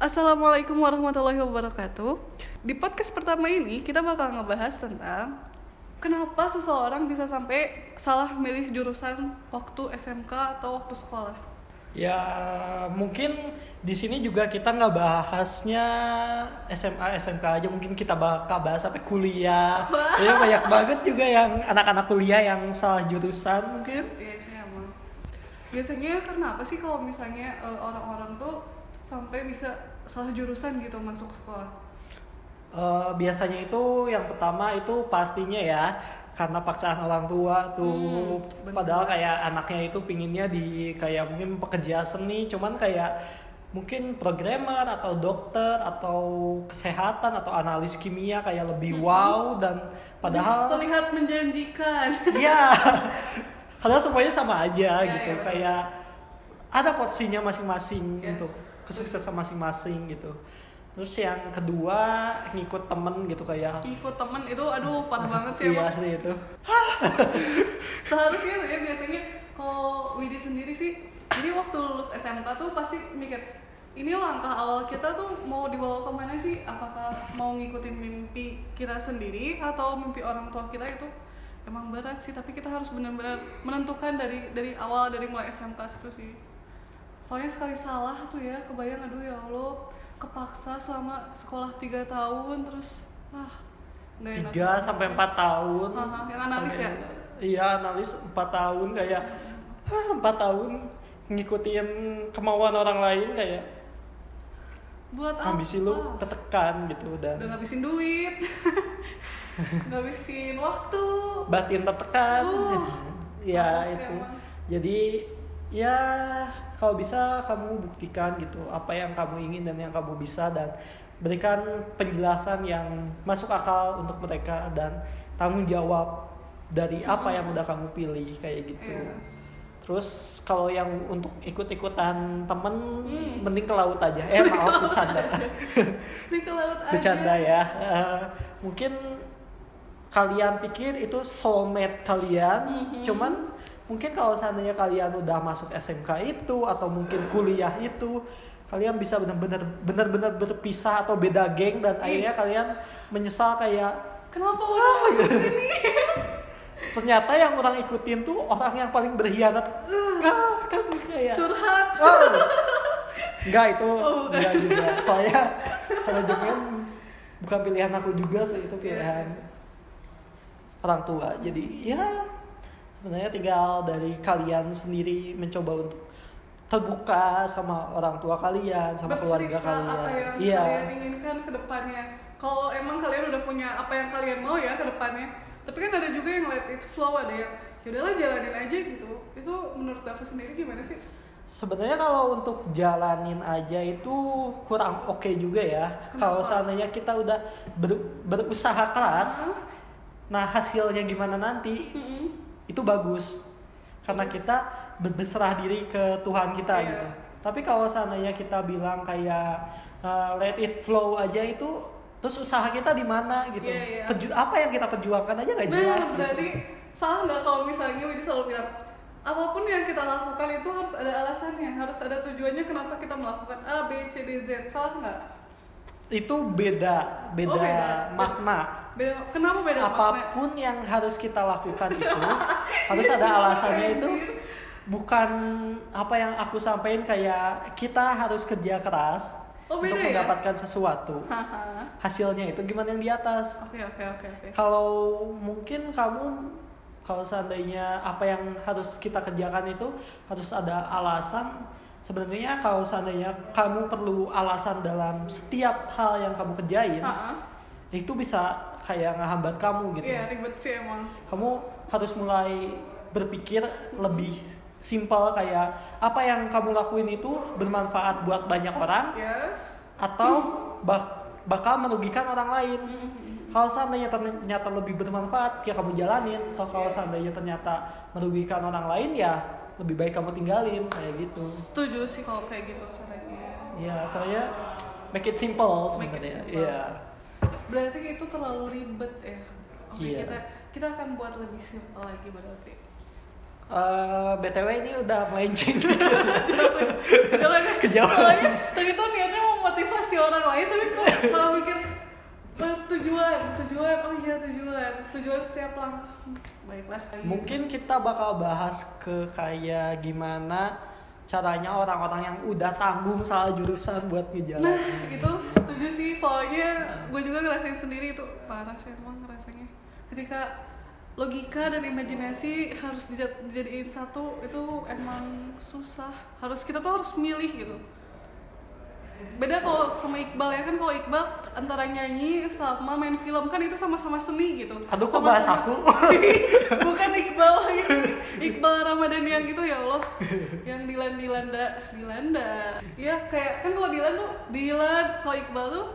Assalamualaikum warahmatullahi wabarakatuh. Di podcast pertama ini kita bakal ngebahas tentang kenapa seseorang bisa sampai salah milih jurusan waktu SMK atau waktu sekolah. Ya mungkin di sini juga kita nggak bahasnya SMA SMK aja mungkin kita bakal bahas sampai kuliah. Ya banyak banget juga yang anak-anak kuliah yang salah jurusan mungkin. Iya sih emang. Biasanya karena apa sih kalau misalnya eh, orang-orang tuh sampai bisa salah jurusan gitu masuk sekolah? Eh, biasanya itu yang pertama itu pastinya ya karena paksaan orang tua tuh Hmm, bener. padahal kayak anaknya itu pinginnya di kayak mungkin pekerja seni cuman kayak mungkin programmer atau dokter atau kesehatan atau analis kimia kayak lebih wow dan padahal terlihat menjanjikan. Iya. Padahal semuanya sama aja Iya, gitu. iya. Kayak ada porsinya masing-masing Yes. untuk kesuksesan masing-masing gitu. Terus yang kedua ngikut temen gitu kayak Ikut temen itu aduh parah banget sih Iya sih itu. seharusnya ya biasanya kalau Widi sendiri sih jadi waktu lulus SMK tuh pasti mikir ini langkah awal kita tuh mau dibawa ke mana sih apakah mau ngikutin mimpi kita sendiri atau mimpi orang tua kita itu emang berat sih tapi kita harus benar-benar menentukan dari dari awal dari mulai SMK itu sih soalnya sekali salah tuh ya kebayang aduh ya Allah kepaksa selama sekolah tiga tahun terus ah nggak enak tiga sampai empat tahun. Aha, yang analis ya? Iya analis empat tahun kayak "Hah, empat tahun ngikutin kemauan orang lain kayak buat apa? Ambisi lu ketekan gitu dan udah ngabisin duit. Ngabisin waktu. Batin tertekan. Uh, ya itu. emang. jadi ya kalau bisa kamu buktikan gitu apa yang kamu ingin dan yang kamu bisa dan berikan penjelasan yang masuk akal untuk mereka dan tanggung jawab dari apa yang udah kamu pilih kayak gitu. Yes. terus kalau yang untuk ikut-ikutan temen Hmm. mending ke laut aja. Eh maaf bercanda. ke laut aja. Bercanda ya. Eh, mungkin kalian pikir itu soulmate kalian Mhm. cuman mungkin kalau seandainya kalian udah masuk SMK itu atau mungkin kuliah itu kalian bisa benar-benar benar-benar berpisah atau beda geng dan Iya. akhirnya kalian menyesal kayak kenapa udah masuk sini ternyata yang orang ikutin tuh orang yang paling berkhianat ah, kan kayak curhat Oh. Enggak itu Oh, bukan. enggak juga. Soalnya manajemen bukan pilihan aku juga sih itu Iya pilihan orang tua. Jadi ya sebenarnya tinggal dari kalian sendiri mencoba untuk terbuka sama orang tua kalian, sama keluarga bercerita kalian. apa yang Iya. kalian inginkan ke depannya kalau emang kalian udah punya apa yang kalian mau ya ke depannya tapi kan ada juga yang let it flow ada yang yaudahlah jalanin aja gitu itu menurut Dava sendiri gimana sih Sebenarnya kalau untuk jalanin aja itu kurang oke juga ya. Kalau seandainya kita udah ber- berusaha keras, Hah? nah hasilnya gimana nanti Mm-mm. Itu bagus karena kita ber- berserah diri ke Tuhan kita Iya. gitu. Tapi kalau seandainya kita bilang kayak uh, let it flow aja itu terus usaha kita di mana gitu. Iya, iya. Perju- apa yang kita perjuangkan aja nggak Nah, jelas. gitu. berarti salah nggak kalau misalnya Widi selalu bilang apa pun yang kita lakukan itu harus ada alasannya, harus ada tujuannya kenapa kita melakukan A, B, C, D, Z. Salah nggak? Itu beda, beda, Oh, beda. makna. Beda, kenapa beda makna? Apa pun yang harus kita lakukan itu harus Iya, ada cuma alasannya itu bukan apa yang aku sampaikan kayak kita harus kerja keras Oh, untuk beda ya? mendapatkan sesuatu. Haha. Hasilnya itu gimana yang di atas. Oke, oke, oke, oke. kalau mungkin kamu kalau seandainya apa yang harus kita kerjakan itu harus ada alasan sebenarnya kalau seandainya kamu perlu alasan dalam setiap hal yang kamu kerjain Ha-ha. itu bisa kayak ngehambat kamu gitu Iya, ribet sih emang. kamu harus mulai berpikir lebih simpel kayak apa yang kamu lakuin itu bermanfaat buat banyak orang Yes. atau bak- bakal merugikan orang lain kalau seandainya ternyata lebih bermanfaat ya kamu jalanin kalau Iya. seandainya ternyata merugikan orang lain ya lebih baik kamu tinggalin kayak gitu Setuju sih kalau kayak gitu caranya. ya saya make it simple sebenarnya simple. iya Berarti itu terlalu ribet ya. Oke, Iya. kita kita akan buat lebih simpel lagi berarti. Eh, btw ini udah melenceng Kejauhan. Soalnya tadi tuh niatnya mau motivasi orang lain tapi kok malah mikir "Eh, tujuan tujuan. Oh iya tujuan. Tujuan setiap langkah baiklah. Mungkin kita bakal bahas ke kayak gimana caranya orang-orang yang udah tanggung salah jurusan buat nah ngejalanin. itu setuju sih. Soalnya gue juga ngerasain sendiri itu. Parah sih emang ngerasanya. Ketika logika dan imajinasi harus dijad- dijadiin satu itu emang susah. Harus kita tuh harus milih gitu beda kalau sama Iqbal ya kan kalau Iqbal antara nyanyi sama main film kan itu sama-sama seni gitu. Aduh kok bahas aku? bukan Iqbal lagi Iqbal Ramadan yang itu ya Allah. Yang Dilan Dilanda Dilanda. Ya kayak kan kalau Dilan tuh Dilan kalau Iqbal tuh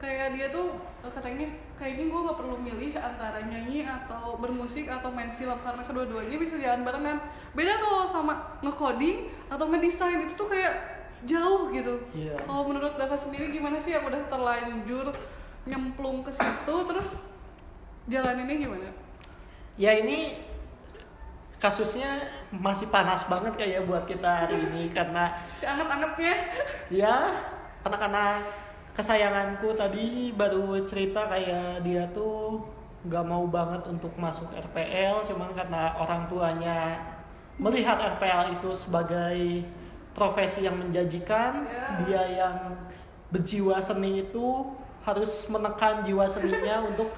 kayak dia tuh eh, katanya kayaknya gue nggak perlu milih antara nyanyi atau bermusik atau main film karena kedua-duanya bisa jalan barengan. Beda kalau sama ngecoding atau ngedesain itu tuh kayak jauh gitu. Iya. kalau menurut Dava sendiri gimana sih? Yang udah terlanjur nyemplung ke situ terus jalaninnya gimana? Ya ini kasusnya masih panas banget kayak buat kita hari ini karena si anget-angetnya. Ya anak-anak kesayanganku tadi baru cerita kayak dia tuh nggak mau banget untuk masuk RPL cuman karena orang tuanya melihat RPL itu sebagai profesi yang menjanjikan Ya. dia yang berjiwa seni itu harus menekan jiwa seninya untuk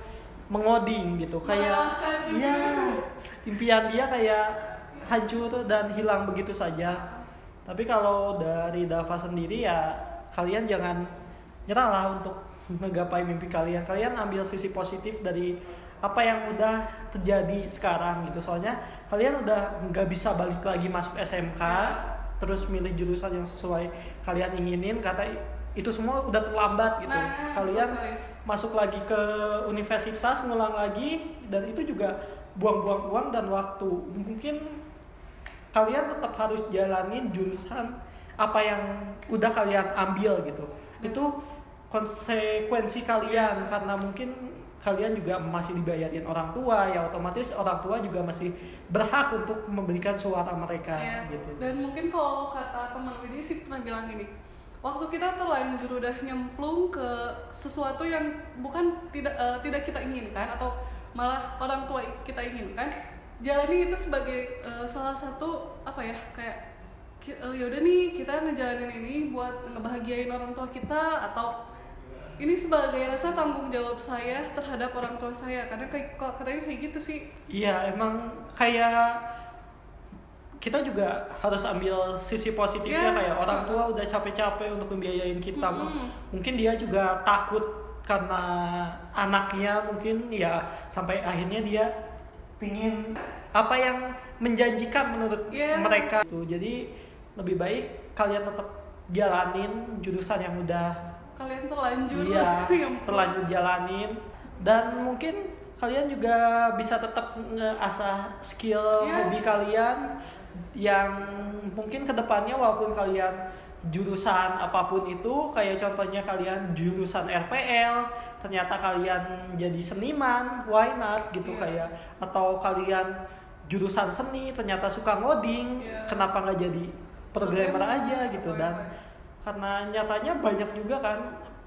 mengoding gitu kayak Mengalahkan impian. iya impian dia kayak hancur dan hilang begitu saja tapi kalau dari Dava sendiri ya kalian jangan nyerah lah untuk ngegapai mimpi kalian. Kalian ambil sisi positif dari apa yang udah terjadi sekarang gitu. Soalnya kalian udah nggak bisa balik lagi masuk SMK, terus milih jurusan yang sesuai kalian inginin. Kata itu semua udah terlambat gitu. Nah, kalian masuk lagi ke universitas, ngulang lagi, dan itu juga buang-buang uang dan waktu. Mungkin kalian tetap harus jalanin jurusan apa yang udah kalian ambil gitu. Itu konsekuensi kalian karena mungkin kalian juga masih dibayarin orang tua ya otomatis orang tua juga masih berhak untuk memberikan suara mereka Iya. gitu. Dan mungkin kalau kata teman Widi sih pernah bilang gini, waktu kita terlanjur udah nyemplung ke sesuatu yang bukan tidak eh, tidak kita inginkan atau malah orang tua kita inginkan, jalani itu sebagai eh, salah satu apa ya kayak ki- eh, yaudah nih kita ngejalanin ini buat ngebahagiain orang tua kita atau ini sebagai rasa tanggung jawab saya terhadap orang tua saya karena kayak kok katanya kayak gitu sih Iya, emang kayak kita juga harus ambil sisi positifnya Yes. kayak orang tua udah capek-capek untuk membiayain kita. Mm-mm. Mungkin dia juga takut karena anaknya mungkin ya sampai akhirnya dia pingin apa yang menjanjikan menurut Yeah. mereka tuh. Jadi lebih baik kalian tetap jalanin jurusan yang udah kalian terlanjur Iya, terlanjur jalanin dan mungkin kalian juga bisa tetap ngeasah skill Yes. hobi kalian yang mungkin ke depannya walaupun kalian jurusan apa pun itu kayak contohnya kalian jurusan RPL ternyata kalian jadi seniman why not gitu Iya. kayak atau kalian jurusan seni ternyata suka ngoding Iya. kenapa nggak jadi programmer Programmer aja gitu dan. Karena nyatanya banyak juga kan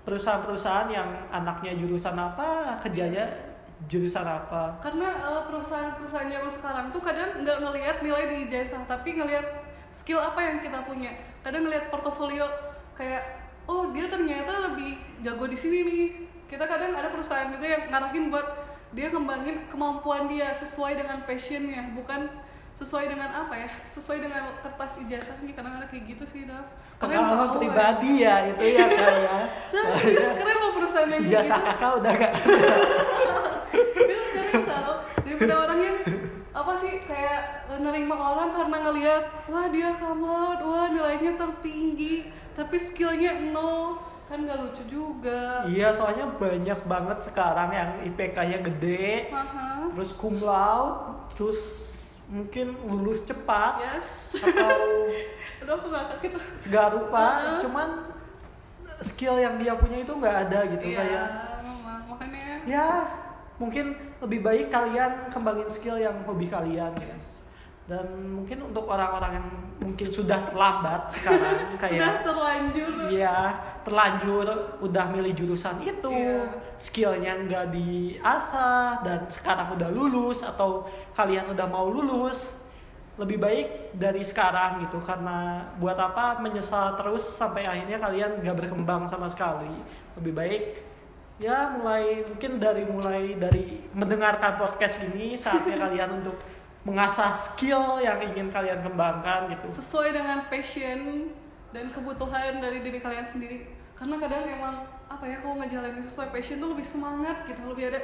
perusahaan-perusahaan yang anaknya jurusan apa kerjanya Yes. jurusan apa. Karena eh, perusahaan-perusahaan yang sekarang tuh kadang nggak ngelihat nilai di ijazah tapi ngelihat skill apa yang kita punya. Kadang ngelihat portofolio kayak oh dia ternyata lebih jago di sini nih. Kita kadang ada perusahaan juga yang ngarahin buat dia ngembangin kemampuan dia sesuai dengan passionnya bukan sesuai dengan apa ya? Sesuai dengan kertas ijazahnya kadang ada kayak gitu sih Dav pengalaman tau, pribadi ya. itu ya kayak Nah, serius keren loh perusahaan yang kayak ijazah gitu kakak udah gak dia sekarang tahu daripada orang yang apa sih kayak nerima orang karena ngelihat wah dia kamot wah nilainya tertinggi tapi skillnya nol. Kan gak lucu juga. Iya soalnya banyak banget sekarang yang IPK-nya gede terus cum laude terus mungkin lulus cepat yes atau aduh aku gak kaget segala rupa Heeh. cuman skill yang dia punya itu nggak ada gitu iya kayak makanya ya mungkin lebih baik kalian kembangin skill yang hobi kalian gitu. yes. Dan mungkin untuk orang-orang yang mungkin sudah terlambat sekarang sudah kayak terlanjur. Iya terlanjur udah milih jurusan itu. Iya. skillnya nggak diasah dan sekarang udah lulus atau kalian udah mau lulus lebih baik dari sekarang gitu. Karena buat apa menyesal terus sampai akhirnya kalian nggak berkembang sama sekali. Lebih baik ya mulai mungkin dari mulai dari mendengarkan podcast ini saatnya kalian untuk mengasah skill yang ingin kalian kembangkan gitu. Sesuai dengan passion dan kebutuhan dari diri kalian sendiri. Karena kadang emang apa ya kalau ngejalanin sesuai passion tuh lebih semangat gitu. Lebih ada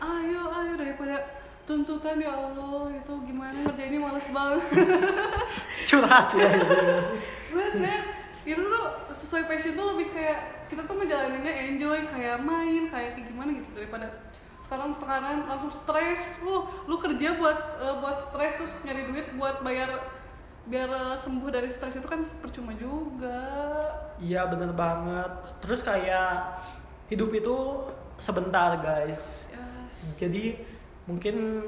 ayo ayo daripada tuntutan ya Allah itu gimana ngerjainnya males banget. Curhat ya. Bener. Itu tuh sesuai passion tuh lebih kayak kita tuh ngejalaninnya enjoy kayak main kayak kayak gimana gitu daripada sekarang tekanan langsung stres lu lu kerja buat eh, buat stres terus nyari duit buat bayar biar eh, sembuh dari stres itu kan percuma juga Iya bener banget. Terus kayak hidup itu sebentar guys. yes. Jadi mungkin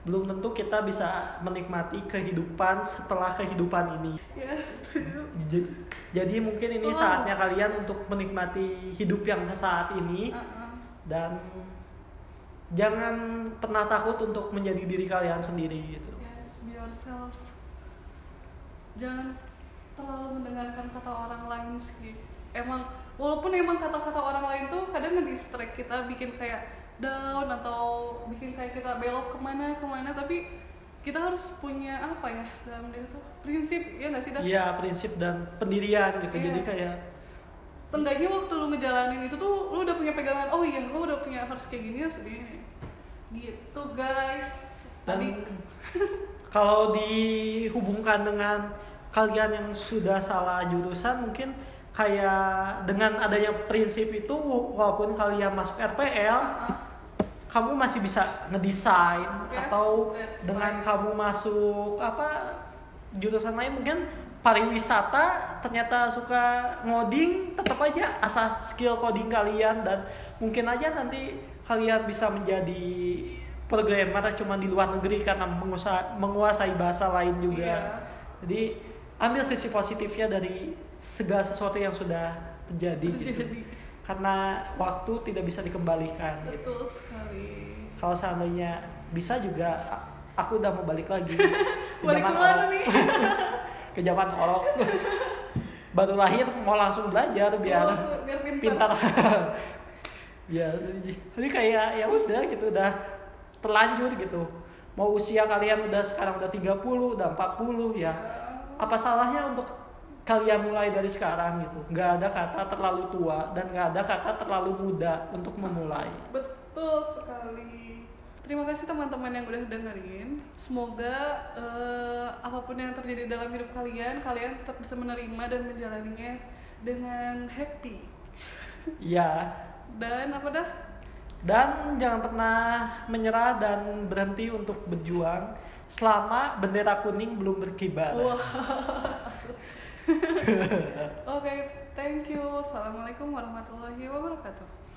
belum tentu kita bisa menikmati kehidupan setelah kehidupan ini. yes setuju. J- Jadi mungkin ini Oh. saatnya kalian untuk menikmati hidup yang sesaat ini Uh-uh. dan jangan pernah takut untuk menjadi diri kalian sendiri gitu. yes be yourself jangan terlalu mendengarkan kata orang lain sih emang walaupun emang kata-kata orang lain tuh kadang nge-distract kita bikin kayak down atau bikin kayak kita belok ke mana ke mana tapi kita harus punya apa ya dalam diri tuh prinsip ya nggak sih? Iya prinsip dan pendirian gitu. Jadi Yes. kayak Seenggaknya waktu lu ngejalanin itu tuh lu udah punya pegangan oh iya lu udah punya harus kayak gini harus gini gitu guys tadi kalau dihubungkan dengan kalian yang sudah salah jurusan mungkin kayak dengan adanya prinsip itu walaupun kalian masuk RPL Uh-uh. kamu masih bisa ngedesain Yes, atau dengan right. kamu masuk apa jurusan lain mungkin pariwisata ternyata suka ngoding tetap aja asal skill coding kalian dan mungkin aja nanti kalian bisa menjadi programmer cuma di luar negeri karena menguasa- menguasai bahasa lain juga. Iya. jadi ambil sisi positifnya dari segala sesuatu yang sudah terjadi, gitu. Terjadi. Karena waktu tidak bisa dikembalikan. Gitu. betul sekali. Kalau seandainya bisa juga aku udah mau balik lagi. Balik ke mana nih ke zaman orok. Baru lahir mau langsung belajar biar langsung biar pintar. pintar. Ya jadi kayak ya udah gitu udah terlanjur gitu. Mau usia kalian udah sekarang udah 30 udah 40 ya. Apa salahnya untuk kalian mulai dari sekarang gitu? Nggak ada kata terlalu tua dan nggak ada kata terlalu muda untuk memulai. Betul sekali. Terima kasih teman-teman yang udah dengerin. Semoga eh, apa pun yang terjadi dalam hidup kalian, kalian tetap bisa menerima dan menjalaninya dengan happy. ya Dan apa dah? Dan jangan pernah menyerah dan berhenti untuk berjuang selama bendera kuning belum berkibar. Wah. Oke, thank you. Assalamualaikum warahmatullahi wabarakatuh.